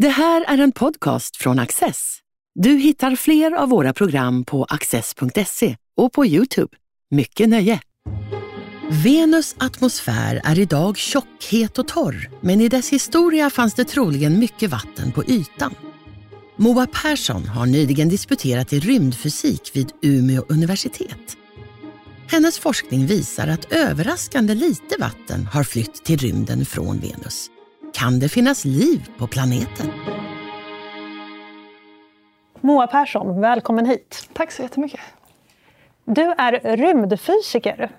Det här är en podcast från Access. Du hittar fler av våra program på access.se och på Youtube. Mycket nöje! Venus atmosfär är idag tjock, het och torr, men i dess historia fanns det troligen mycket vatten på ytan. Moa Persson har nyligen disputerat i rymdfysik vid Umeå universitet. Hennes forskning visar att överraskande lite vatten har flytt till rymden från Venus. Kan det finnas liv på planeten? Moa Persson, välkommen hit. Tack så jättemycket. Du är rymdfysiker.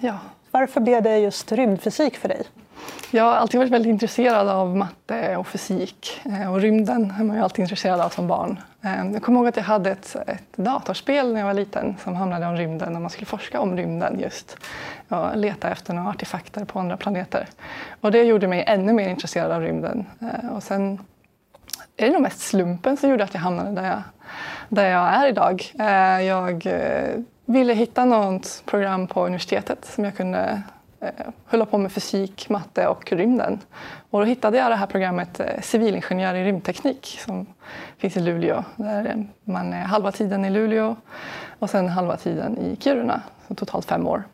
Ja. Varför blev det just rymdfysik för dig? Jag har alltid varit väldigt intresserad av matte och fysik. Eh, och rymden är man ju alltid intresserad av som barn. Eh, jag kommer ihåg att jag hade ett, ett datorspel när jag var liten som handlade om rymden och man skulle forska om rymden just. Och leta efter några artefakter på andra planeter. Och det gjorde mig ännu mer intresserad av rymden. Eh, och sen är det nog mest slumpen som gjorde att jag hamnade där jag, där jag är idag. Jag ville hitta något program på universitetet som jag kunde eh, på med fysik, matte och rymden. Och då hittade jag det här programmet eh, Civilingenjör i rymdteknik som finns i Luleå. Där eh, man är halva tiden i Luleå och sen halva tiden i Kiruna, så totalt fem år.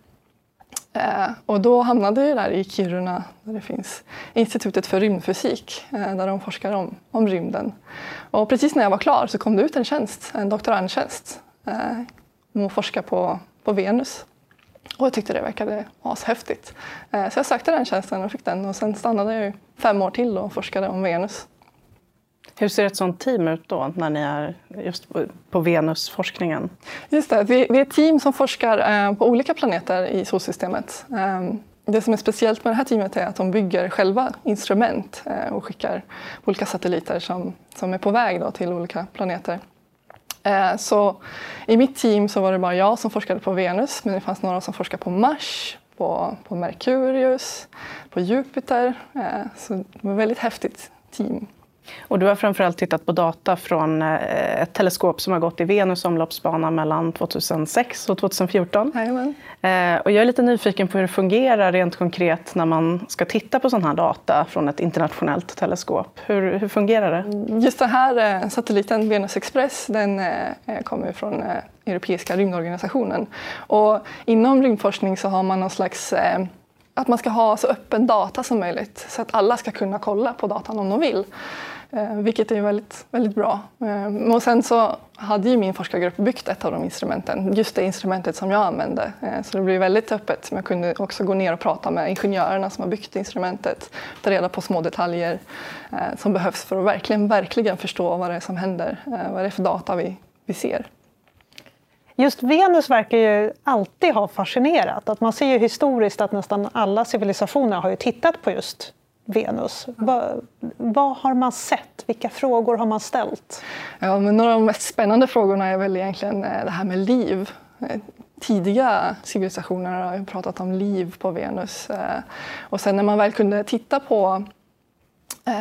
Eh, och då hamnade jag där i Kiruna där det finns Institutet för rymdfysik eh, där de forskar om, om rymden. Och precis när jag var klar så kom det ut en tjänst, en doktorandtjänst om att forska på, på Venus. Och jag tyckte det verkade ashäftigt. Eh, så jag sökte den tjänsten och fick den och sen stannade jag fem år till och forskade om Venus. Hur ser ett sånt team ut då när ni är just på Venusforskningen? Just det, vi, är ett team som forskar eh, på olika planeter i solsystemet. Ehm, det som är speciellt med det här teamet är att de bygger själva instrument eh, och skickar olika satelliter som, som är på väg då till olika planeter. Eh, så I mitt team så var det bara jag som forskade på Venus men det fanns några som forskade på Mars, på, på Merkurius, på Jupiter. Eh, så det var ett väldigt häftigt team. Och du har framförallt tittat på data från eh, ett teleskop som har gått i Venus omloppsbana mellan 2006 och 2014. Jajamän. Eh, och jag är lite nyfiken på hur det fungerar rent konkret när man ska titta på sån här data från ett internationellt teleskop. Hur, hur fungerar det? Just den här eh, satelliten, Venus Express, den kommer från Europeiska rymdorganisationen. Och inom rymdforskning så har man någon slags att man ska ha så öppen data som möjligt så att alla ska kunna kolla på datan om de vill. Eh, vilket är väldigt, väldigt bra. Eh, och sen så hade ju min forskargrupp byggt ett av de instrumenten, just det instrumentet som jag använde. Eh, så det blev väldigt öppet. Men jag kunde också gå ner och prata med ingenjörerna som har byggt instrumentet, ta reda på små detaljer som behövs för att verkligen, verkligen förstå vad det är som händer, vad det är för data vi, vi ser. Just Venus verkar ju alltid ha fascinerat. Att man ser ju historiskt att nästan alla civilisationer har ju tittat på just Venus. Vad, vad har man sett? Vilka frågor har man ställt? Ja, men några av de mest spännande frågorna är väl egentligen eh, det här med liv. Eh, tidiga civilisationer har pratat om liv på Venus. Eh, och sen när man väl kunde titta på,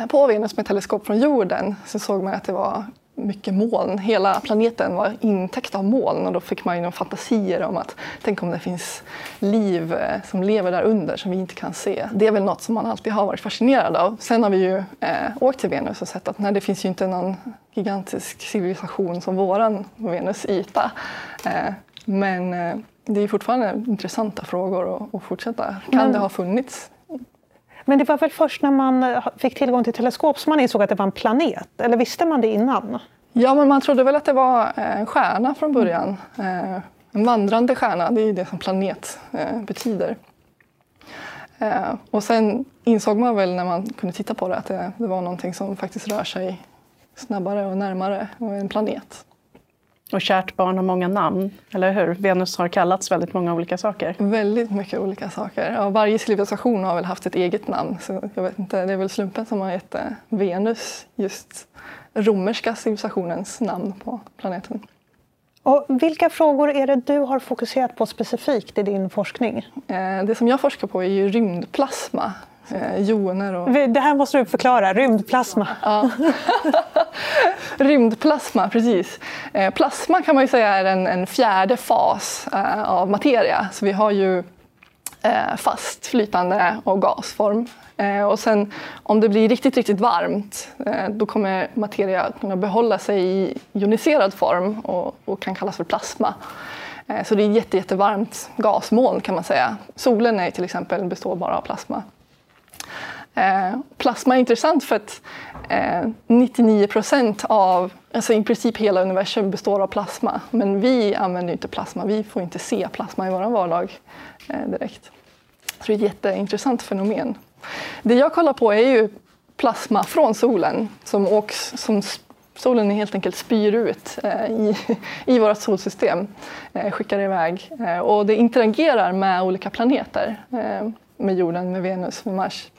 på Venus med teleskop från jorden så såg man att det var mycket moln. Hela planeten var intäckt av moln och då fick man ju fantasier om att tänk om det finns liv eh, som lever där under som vi inte kan se. Det är väl något som man alltid har varit fascinerad av. Sen har vi ju eh, åkt till Venus och sett att nej, det finns ju inte någon gigantisk civilisation som våran på Venus yta. Eh, men eh, det är fortfarande intressanta frågor att fortsätta. Kan mm. det ha funnits men det var väl först när man eh, fick tillgång till teleskop som man insåg att det var en planet? Eller visste man det innan? Ja, men man trodde väl att det var eh, en stjärna från början. Mm. En vandrande stjärna, det är ju det som planet betyder. Och sen insåg man väl när man kunde titta på det att det, det var någonting som faktiskt rör sig snabbare och närmare en planet. Och kärt barn har många namn, eller hur? Venus har kallats väldigt många olika saker. Väldigt mycket olika saker. Ja, varje civilisation har väl haft ett eget namn. Så jag vet inte, det är väl slumpen som har gett Venus just romerska civilisationens namn på planeten. Och vilka frågor är det du har fokuserat på specifikt i din forskning? Eh, det som jag forskar på är ju rymdplasma eh, joner. Och... Det här måste du förklara, rymdplasma. Ja. Rymdplasma, precis. Eh, plasma kan man ju säga är en, en fjärde fas eh, av materia. Så vi har ju eh, fast, flytande och gasform. Eh, och sen om det blir riktigt, riktigt varmt eh, då kommer materia att kunna behålla sig i ioniserad form och, och kan kallas för plasma. Eh, så det är jätte, jättevarmt gasmoln kan man säga. Solen är till exempel består bara av plasma. Eh, plasma är intressant för att eh, 99 procent av, alltså i princip hela universum består av plasma. Men vi använder inte plasma, vi får inte se plasma i vår vardag eh, direkt. Så det är ett jätteintressant fenomen. Det jag kollar på är ju plasma från solen som, åks, som solen helt enkelt spyr ut eh, i, i vårt solsystem, eh, skickar iväg. Eh, och det interagerar med olika planeter, eh, med jorden, med Venus, med Mars.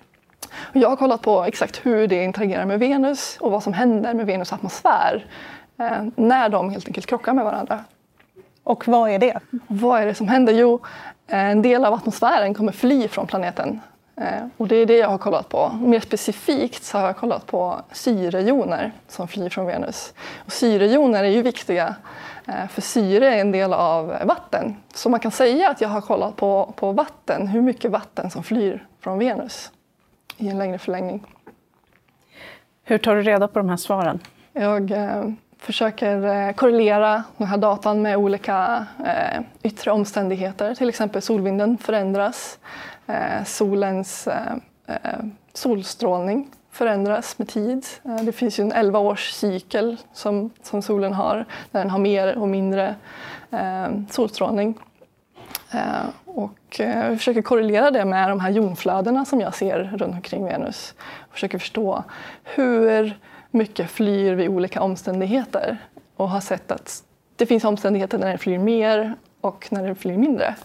Jag har kollat på exakt hur det interagerar med Venus och vad som händer med Venus atmosfär eh, när de helt enkelt krockar med varandra. Och vad är det? Vad är det som händer? Jo, en del av atmosfären kommer fly från planeten. Eh, och det är det jag har kollat på. Mer specifikt så har jag kollat på syrejoner som flyr från Venus. Och syrejoner är ju viktiga eh, för syre är en del av vatten. Så man kan säga att jag har kollat på, på vatten, hur mycket vatten som flyr från Venus i en längre förlängning. Hur tar du reda på de här svaren? Jag eh, försöker eh, korrelera den här datan med olika eh, yttre omständigheter. Till exempel solvinden förändras. Eh, solens eh, eh, solstrålning förändras med tid. Det finns ju en 11 års cykel som, som solen har där den har mer och mindre solstrålning. Eh, och eh, jag försöker korrelera det med de här jonflödena som jag ser runt omkring Venus. Jag försöker förstå hur mycket flyr vid olika omständigheter och har sett att det finns omständigheter när det flyr mer och när det flyr mindre.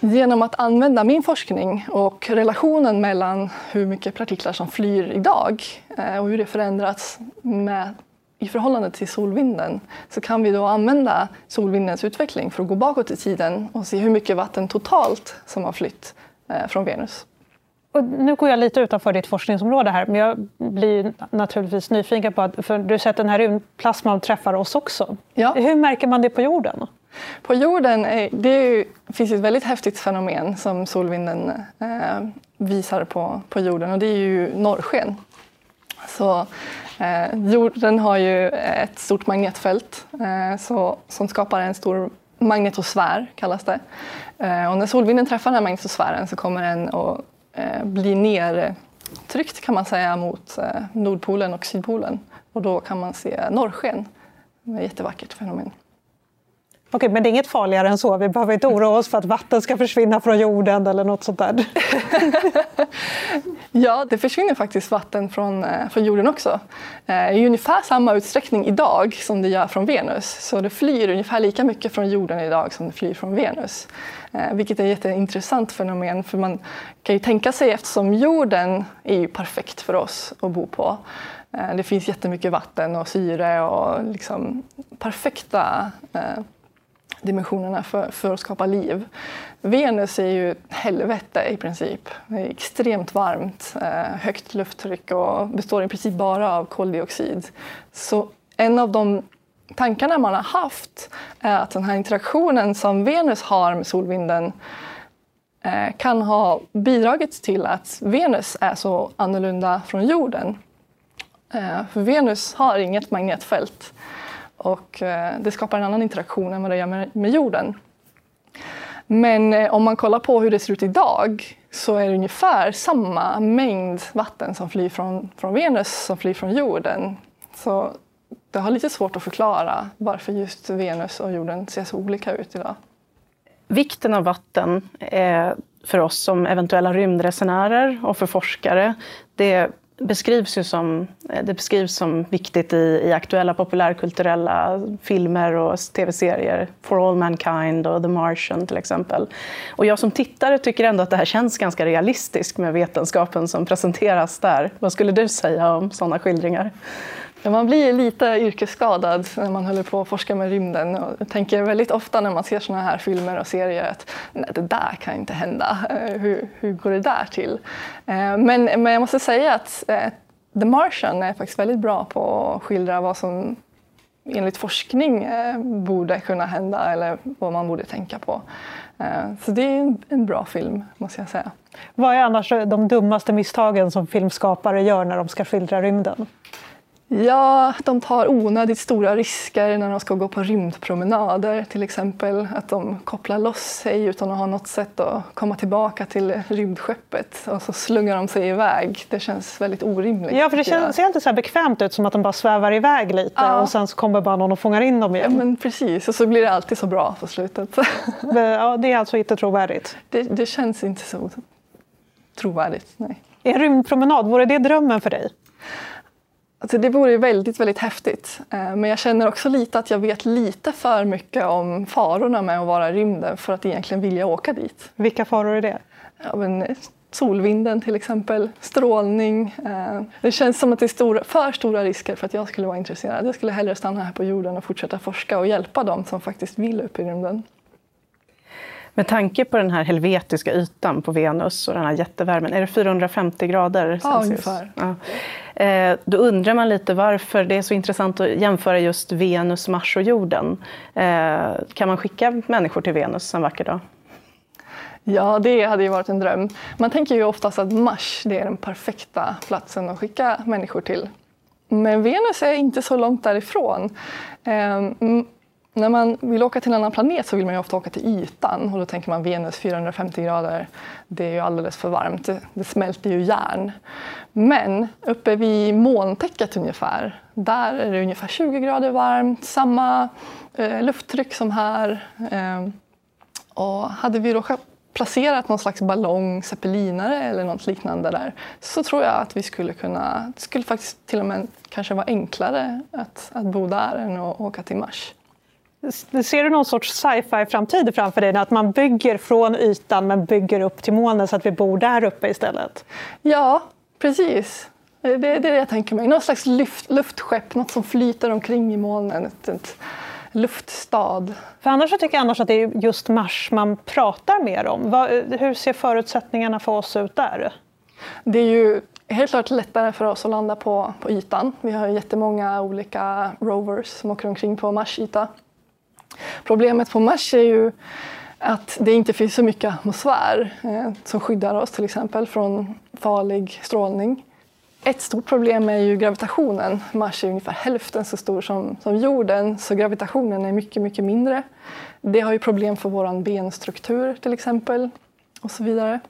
Genom att använda min forskning och relationen mellan hur mycket partiklar som flyr idag eh, och hur det förändrats med i förhållande till solvinden så kan vi då använda solvindens utveckling för att gå bakåt i tiden och se hur mycket vatten totalt som har flytt eh, från Venus. Och nu går jag lite utanför ditt forskningsområde här, men jag blir naturligtvis nyfiken på att för du säger att den här rymdplasman träffar oss också. Ja. Hur märker man det på jorden? På jorden är, det finns ett väldigt häftigt fenomen som solvinden eh, visar på, på jorden och det är ju norrsken. Så Eh, jorden har ju ett stort magnetfält eh, så, som skapar en stor magnetosfär, kallas det. Eh, och när solvinden träffar den här magnetosfären så kommer den att eh, bli nertryckt kan man säga mot eh, Nordpolen och Sydpolen. Och då kan man se norrsken. Det är ett jättevackert fenomen. Okej, men det är inget farligare än så? Vi behöver inte oroa oss för att vatten ska försvinna från jorden eller något sånt där? ja, det försvinner faktiskt vatten från, eh, från jorden också. Eh, I ungefär samma utsträckning idag som det gör från Venus. Så det flyr ungefär lika mycket från jorden idag som det flyr från Venus. Eh, vilket är ett jätteintressant fenomen för man kan ju tänka sig eftersom jorden är ju perfekt för oss att bo på. Eh, det finns jättemycket vatten och syre och liksom perfekta eh, dimensionerna för, för att skapa liv. Venus är ju helvete i princip. Det är extremt varmt, eh, högt lufttryck och består i princip bara av koldioxid. Så en av de tankarna man har haft är att den här interaktionen som Venus har med solvinden eh, kan ha bidragit till att Venus är så annorlunda från jorden. Eh, för Venus har inget magnetfält och eh, det skapar en annan interaktion än vad det gör med, med jorden. Men eh, om man kollar på hur det ser ut idag så är det ungefär samma mängd vatten som flyr från, från Venus som flyr från jorden. Så det har lite svårt att förklara varför just Venus och jorden ser så olika ut idag. Vikten av vatten är för oss som eventuella rymdresenärer och för forskare, det beskrivs ju som, eh, det beskrivs som viktigt i, i aktuella populärkulturella filmer och tv-serier. For all mankind och The Martian till exempel. Och jag som tittare tycker ändå att det här känns ganska realistiskt med vetenskapen som presenteras där. Vad skulle du säga om sådana skildringar? Man blir lite yrkesskadad när man håller på att forska med rymden. Och jag tänker väldigt ofta när man ser såna här filmer och serier att nej, det där kan inte hända. Eh, hur, hur går det där till? Eh, men, men jag måste säga att eh, The Martian är faktiskt väldigt bra på att skildra vad som enligt forskning borde kunna hända eller vad man borde tänka på. Så det är en, bra film, måste jag säga. Vad är annars de dummaste misstagen som filmskapare gör när de ska skildra rymden? Ja, de tar onödigt stora risker när de ska gå på rymdpromenader till exempel. Att de kopplar loss sig utan att ha något sätt att komma tillbaka till rymdskeppet och så slungar de sig iväg. Det känns väldigt orimligt. Ja, för det känns, ser inte så bekvämt ut som att de bara svävar iväg lite ja. och sen så kommer bara någon och fångar in dem igen. Ja, men precis, och så blir det alltid så bra på slutet. ja, det är alltså inte trovärdigt? Det, det känns inte så trovärdigt, nej. En rymdpromenad, vore det drömmen för dig? Alltså det vore väldigt, väldigt häftigt. Eh, men jag känner också lite att jag vet lite för mycket om farorna med att vara i rymden för att egentligen vilja åka dit. Vilka faror är det? Ja, men eh, solvinden till exempel, strålning. Eh, det känns som att det är stora, för stora risker för att jag skulle vara intresserad. Jag skulle hellre stanna här på jorden och fortsätta forska och hjälpa dem som faktiskt vill upp i rymden. Med tanke på den här helvetiska ytan på Venus och den här jättevärmen, är det 450 grader Celsius? Ja, ungefär. Ja. Eh, då undrar man lite varför det är så intressant att jämföra just Venus, Mars och jorden. Eh, kan man skicka människor till Venus en vacker dag? Ja, det hade ju varit en dröm. Man tänker ju oftast att Mars det är den perfekta platsen att skicka människor till. Men Venus är inte så långt därifrån. När man vill åka till en annan planet så vill man ju ofta åka till ytan och då tänker man Venus 450 grader, det är ju alldeles för varmt, det, det smälter ju järn. Men uppe vid molntäcket ungefär, där är det ungefär 20 grader varmt, samma eh, lufttryck som här. Eh, och hade vi då placerat någon slags ballong, zeppelinare eller något liknande där så tror jag att vi skulle kunna, det skulle faktiskt till och med kanske vara enklare att, att bo där än att åka till Mars. Ser du någon sorts sci-fi-framtid framför dig? Att man bygger från ytan men bygger upp till molnen så att vi bor där uppe istället? Ja, precis. Det, det är det jag tänker mig. Någon slags luft, luftskepp, något som flyter omkring i molnen. Ett, ett luftstad. För annars tycker jag annars att det är just Mars man pratar mer om. Vad, hur ser förutsättningarna för oss ut där? Det är ju helt klart lättare för oss att landa på, på ytan. Vi har jättemånga olika rovers som åker omkring på Mars yta. Problemet på Mars är ju att det inte finns så mycket atmosfär eh, som skyddar oss till exempel från farlig strålning. Ett stort problem är ju gravitationen. Mars är ungefär hälften så stor som, som jorden så gravitationen är mycket, mycket mindre. Det har ju problem för vår benstruktur till exempel och så vidare.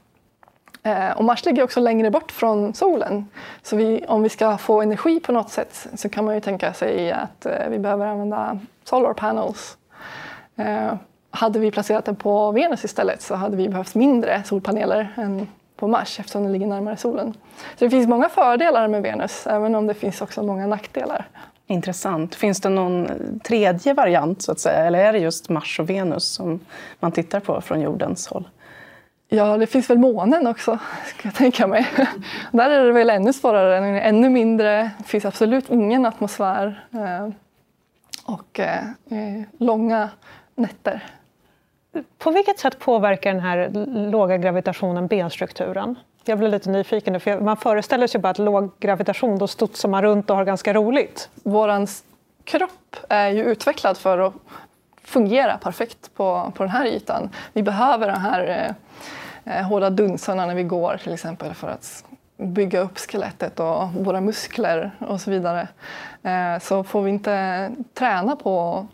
Eh, och Mars ligger också längre bort från solen. Så vi, om vi ska få energi på något sätt så kan man ju tänka sig att eh, vi behöver använda solar panels hade vi placerat den på Venus istället så hade vi behövt mindre solpaneler än på Mars eftersom den ligger närmare solen. Så det finns många fördelar med Venus även om det finns också många nackdelar. Intressant. Finns det någon tredje variant så att säga eller är det just Mars och Venus som man tittar på från jordens håll? Ja, det finns väl månen också, ska jag tänka mig. Där är det väl ännu svårare, ännu mindre, det finns absolut ingen atmosfär eh, och eh, långa nätter. På vilket sätt påverkar den här låga gravitationen benstrukturen? Jag blir lite nyfiken, för man föreställer sig bara att låg gravitation, då studsar man runt och har ganska roligt. Vår kropp är ju utvecklad för att fungera perfekt på, på den här ytan. Vi behöver de här eh, eh hårda dunsarna när vi går till exempel för att bygga upp skelettet och våra muskler och så vidare. Eh, så får vi inte träna på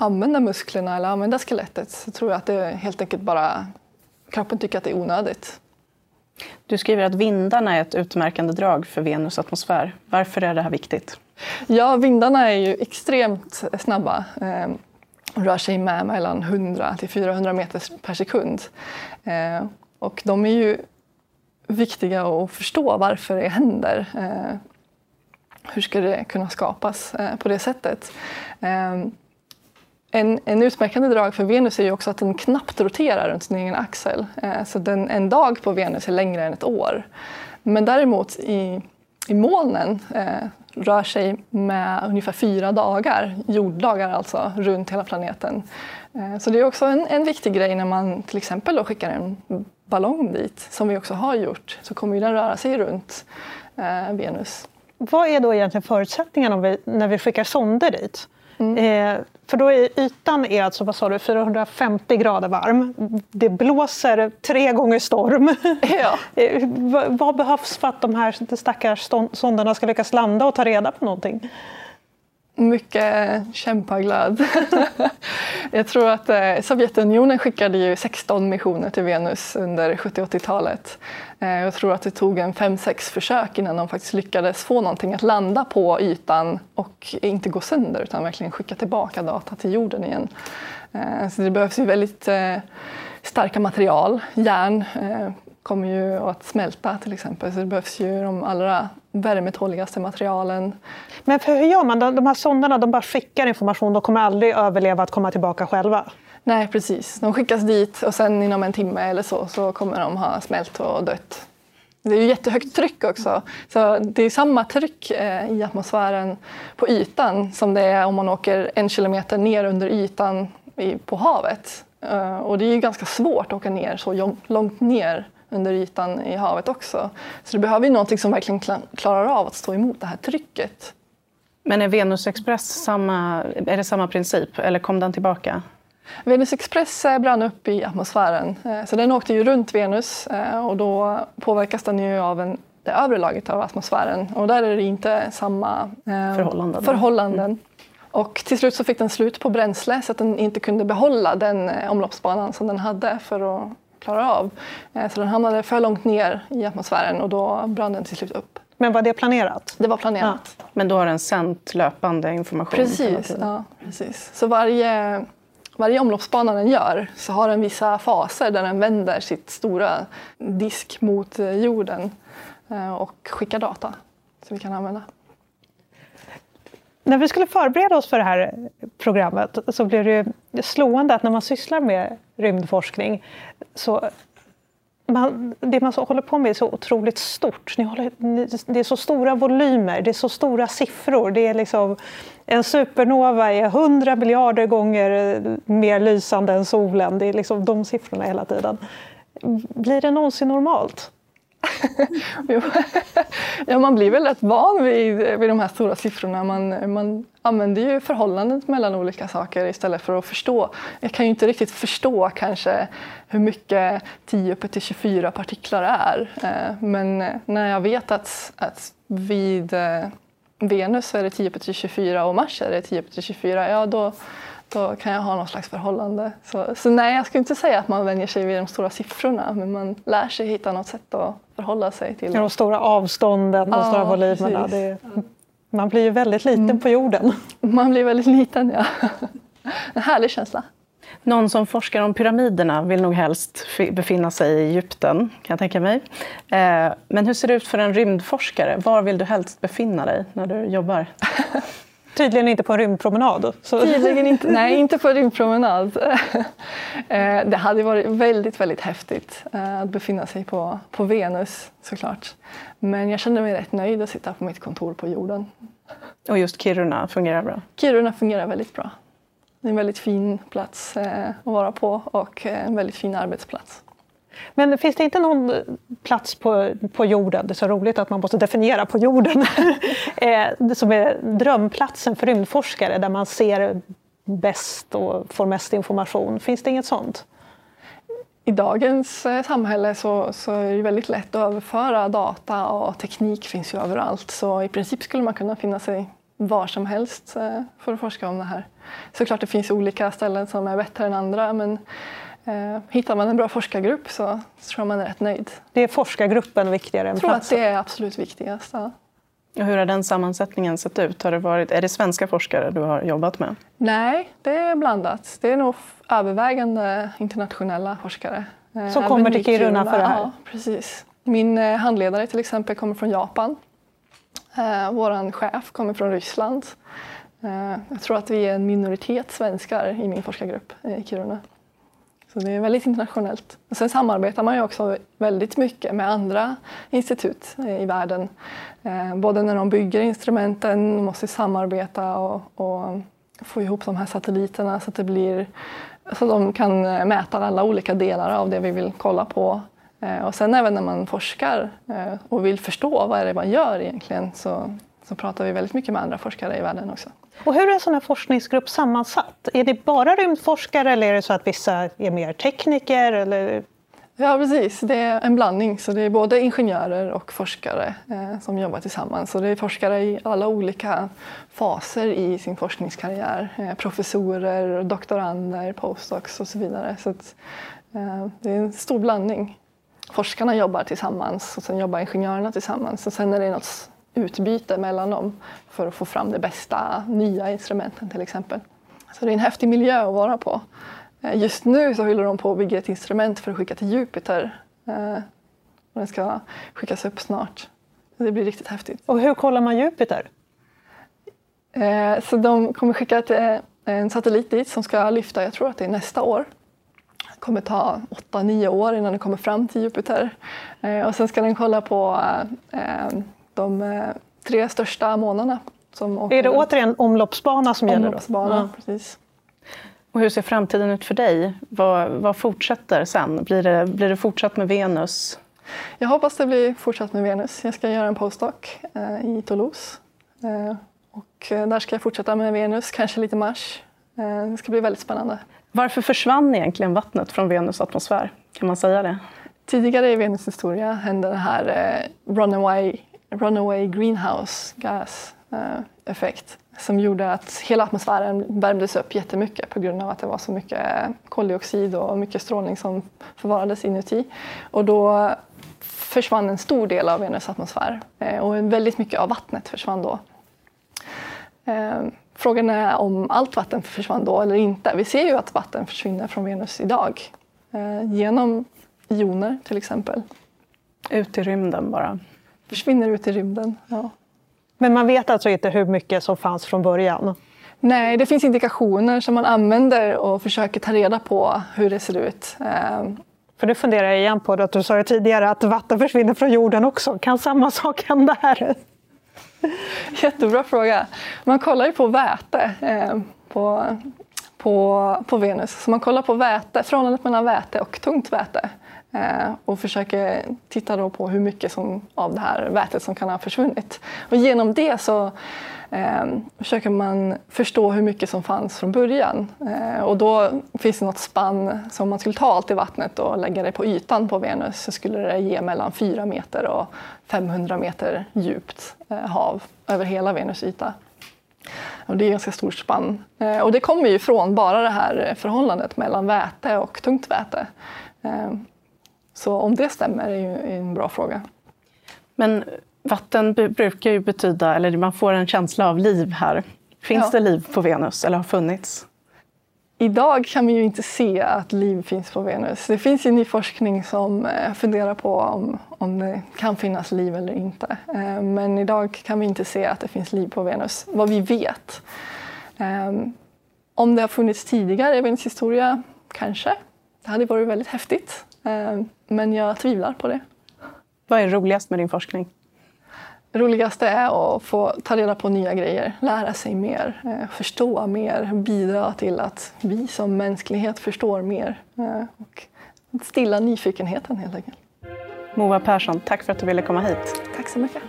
använda musklerna eller använda skelettet så tror jag att det helt enkelt bara kroppen tycker att det är onödigt. Du skriver att vindarna är ett utmärkande drag för Venus atmosfär. Varför är det här viktigt? Ja, vindarna är ju extremt snabba. Eh, rör sig med mellan 100 till 400 meter per sekund. Eh, och de är ju viktiga att förstå varför det händer. Eh, hur ska det kunna skapas eh, på det sättet? En, en utmärkande drag för Venus är ju också att den knappt roterar runt sin egen axel. Eh, så den, en dag på Venus är längre än ett år. Men däremot i, i molnen eh, rör sig med ungefär fyra dagar, jorddagar alltså, runt hela planeten. Eh, så det är också en, en viktig grej när man till exempel då skickar en ballong dit, som vi också har gjort, så kommer den röra sig runt eh, Venus. Vad är då egentligen förutsättningarna vi, när vi skickar sonder dit? Mm. Eh, för då är ytan är alltså, vad sa du, 450 grader varm. Det blåser tre gånger storm. Ja. eh, vad, vad, behövs för att de här stackars sonderna ska lyckas landa och ta reda på någonting? Mycket kämpaglöd. jag tror att eh, Sovjetunionen skickade ju 16 missioner till Venus under 70 80-talet. Eh, jag tror att det tog en 5-6 försök innan de faktiskt lyckades få någonting att landa på ytan och inte gå sönder utan verkligen skicka tillbaka data till jorden igen. Eh, så det behövs ju väldigt eh, starka material, järn, eh, kommer ju att smälta till exempel. Så det behövs ju de allra värmetåligaste materialen. Men för hur gör man? De här sonderna de bara skickar information, de kommer aldrig överleva att komma tillbaka själva? Nej, precis. De skickas dit och sen inom en timme eller så, så kommer de ha smält och dött. Det är ju jättehögt tryck också. Så det är samma tryck eh, i atmosfären på ytan som det är om man åker en kilometer ner under ytan på havet. Eh, och det är ju ganska svårt att åka ner så långt ner under ytan i havet också. Så du behöver ju någonting som verkligen klarar av att stå emot det här trycket. Men är Venus Express samma, är det samma princip eller kom den tillbaka? Venus Express brann upp i atmosfären. Eh, så den åkte ju runt Venus eh, och då påverkas den ju av en, det övre laget av atmosfären och där är det inte samma eh, förhållanden. förhållanden. Mm. Och till slut så fick den slut på bränsle så att den inte kunde behålla den omloppsbanan som den hade för att klara av. Så den hamnade för långt ner i atmosfären och då brann den till slut upp. Men var det planerat? Det var planerat. Ja. Men då har den sänt löpande information? Precis. Ja, precis. Så varje varje omloppsbana den gör så har den vissa faser där den vänder sitt stora disk mot eh, jorden eh, och skickar data som vi kan använda. När vi skulle förbereda oss för det här programmet så blev det slående att när man sysslar med rymdforskning så man, det man så håller på med är så otroligt stort. Ni håller, det är så stora volymer, det är så stora siffror. Det är liksom, en supernova är 100 miljarder gånger mer lysande än solen. Det är liksom de siffrorna hela tiden. Blir det någonsin normalt? Ja, man blir väl rätt van vid, vid de här stora siffrorna. Man, man använder ju förhållandet mellan olika saker istället för att förstå. Jag kan ju inte riktigt förstå kanske hur mycket 10 upp till 24 partiklar är. Eh, men eh, när jag vet att, att vid eh, Venus är det 10 till 24 och Mars är det 10 till 24, ja då, då kan jag ha något slags förhållande. Så, så nej, jag skulle inte säga att man vänjer sig vid de stora siffrorna, men man lär sig hitta något sätt att förhålla sig till. Ja, de stora avstånden, de stora volymerna. Det, man blir ju väldigt liten mm. på jorden. Man blir väldigt liten, ja. En härlig känsla. Någon som forskar om pyramiderna vill nog helst befinna sig i Egypten, kan jag tänka mig. Eh, men hur ser det ut för en rymdforskare? Var vill du helst befinna dig när du jobbar? Tydligen inte på en rymdpromenad. Så. Tydligen inte, nej, inte på en rymdpromenad. Eh, det hade varit väldigt, väldigt häftigt eh, att befinna sig på, på Venus såklart. Men jag kände mig rätt nöjd att sitta på mitt kontor på jorden. Och just Kiruna fungerar bra? Kiruna fungerar väldigt bra. Det är en väldigt fin plats eh, att vara på och en väldigt fin arbetsplats. Men finns det inte någon eh, plats på, på jorden, det är så roligt att man måste definiera på jorden, eh, som är drömplatsen för rymdforskare där man ser bäst och får mest information? Finns det inget sånt? I dagens eh, samhälle så, så, är det väldigt lätt att överföra data och teknik finns ju överallt. Så i princip skulle man kunna finna sig var som helst för att forska om det här. Såklart det finns olika ställen som är bättre än andra men hittar man en bra forskargrupp så, tror jag man är rätt nöjd. Det är forskargruppen viktigare än platsen? Jag tror att det är absolut viktigast. Ja. Och hur har den sammansättningen sett ut? Har det varit, är det svenska forskare du har jobbat med? Nej, det är blandat. Det är nog övervägande internationella forskare. Eh, Som kommer till Kiruna för det här? Ja, precis. Min eh, handledare till exempel kommer från Japan. Eh, Vår chef kommer från Ryssland. Jag tror att vi är en minoritet svenskar i min forskargrupp i Kiruna. Så det är väldigt internationellt. Och sen samarbetar man ju också väldigt mycket med andra institut i världen. Eh, både när de bygger instrumenten, de måste samarbeta och, och få ihop de här satelliterna så att det blir så de kan eh, mäta alla olika delar av det vi vill kolla på. Eh, och sen även när man forskar och vill förstå vad är det man gör egentligen så, så pratar vi väldigt mycket med andra forskare i världen också. Och hur är en sån här forskningsgrupp sammansatt? Är det bara rymdforskare eller är det så att vissa är mer tekniker? Eller? Ja, precis. Det är en blandning. Så det är både ingenjörer och forskare eh, som jobbar tillsammans. Så det är forskare i alla olika faser i sin forskningskarriär. Eh, professorer, doktorander, postdocs och så vidare. Så att, eh, det är en stor blandning. Forskarna jobbar tillsammans och sen jobbar ingenjörerna tillsammans. Och sen är det något utbyte mellan dem för att få fram de bästa nya instrumenten till exempel. Så det är en häftig miljö att vara på. Eh, just nu så håller de på att bygga ett instrument för att skicka till Jupiter. Eh, och den ska skickas upp snart. Det blir riktigt häftigt. Och hur kollar man Jupiter? Eh, så de kommer skicka en satellit dit som ska lyfta, jag tror att det är nästa år. Det kommer ta 8-9 år innan den kommer fram till Jupiter. Och sen ska den kolla på de tre största månaderna. Som är det återigen omloppsbana som gäller? Omloppsbana, ja. precis. Och hur ser framtiden ut för dig? Vad, vad fortsätter sen? Blir det, blir det fortsatt med Venus? Jag hoppas det blir fortsatt med Venus. Jag ska göra en postdoc eh, i Toulouse. Eh, och eh, där ska jag fortsätta med Venus, kanske lite Mars. Eh, det ska bli väldigt spännande. Varför försvann egentligen vattnet från Venus atmosfär? Kan man säga det? Tidigare i Venus historia hände den här eh, runaway, runaway greenhouse Gas-effekt eh, som gjorde att hela atmosfären värmdes upp jättemycket på grund av att det var så mycket eh, koldioxid och mycket strålning som förvarades inuti. Och då försvann en stor del av Venus atmosfär eh, och väldigt mycket av vattnet försvann då. Frågan är om allt vatten försvann då eller inte. Vi ser ju att vatten försvinner från Venus idag genom joner till exempel. Ut i rymden bara? Försvinner ut i rymden, ja. Men man vet alltså inte hur mycket som fanns från början? Nej, det finns indikationer som man använder och försöker ta reda på hur det ser ut. Ehm, För det funderar jag igen på, att du sa det tidigare att vatten försvinner från jorden också. Kan samma sak hända här? Jättebra fråga. Man kollar ju på väte eh, på, på, på Venus. Så man kollar på väte, förhållandet mellan väte och tungt väte. Eh, och försöker titta då på hur mycket som, av det här vätet som kan ha försvunnit. Och genom det så eh, försöker man förstå hur mycket som fanns från början. Eh, och då finns det något spann, så om man skulle ta allt i vattnet och lägga det på ytan på Venus så skulle det ge mellan 4 meter och 500 meter djupt eh, hav över hela Venus yta. Och det är ganska stort spann. Eh, och det kommer ju från bara det här förhållandet mellan väte och tungt väte. Eh, så om det stämmer är ju en bra fråga. Men vatten brukar ju betyda, eller man får en känsla av liv här. Finns ja. det liv på Venus eller har funnits? Idag kan vi ju inte se att liv finns på Venus. Det finns ju ny forskning som eh, funderar på om, om det kan finnas liv eller inte. Eh, men idag kan vi inte se att det finns liv på Venus, vad vi vet. Eh, om det har funnits tidigare i Venus historia, kanske. Det hade varit väldigt häftigt. Men jag tvivlar på det. Vad är roligast med din forskning? Det roligaste är att få ta reda på nya grejer, lära sig mer, eh, förstå mer, bidra till att vi som mänsklighet förstår mer eh, och stilla nyfikenheten helt enkelt. Moa Persson, tack för att du ville komma hit. Tack så mycket.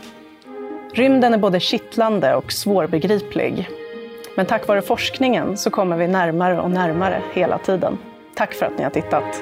Rymden är både kittlande och svårbegriplig. Men tack vare forskningen så kommer vi närmare och närmare hela tiden. Tack för att ni har tittat.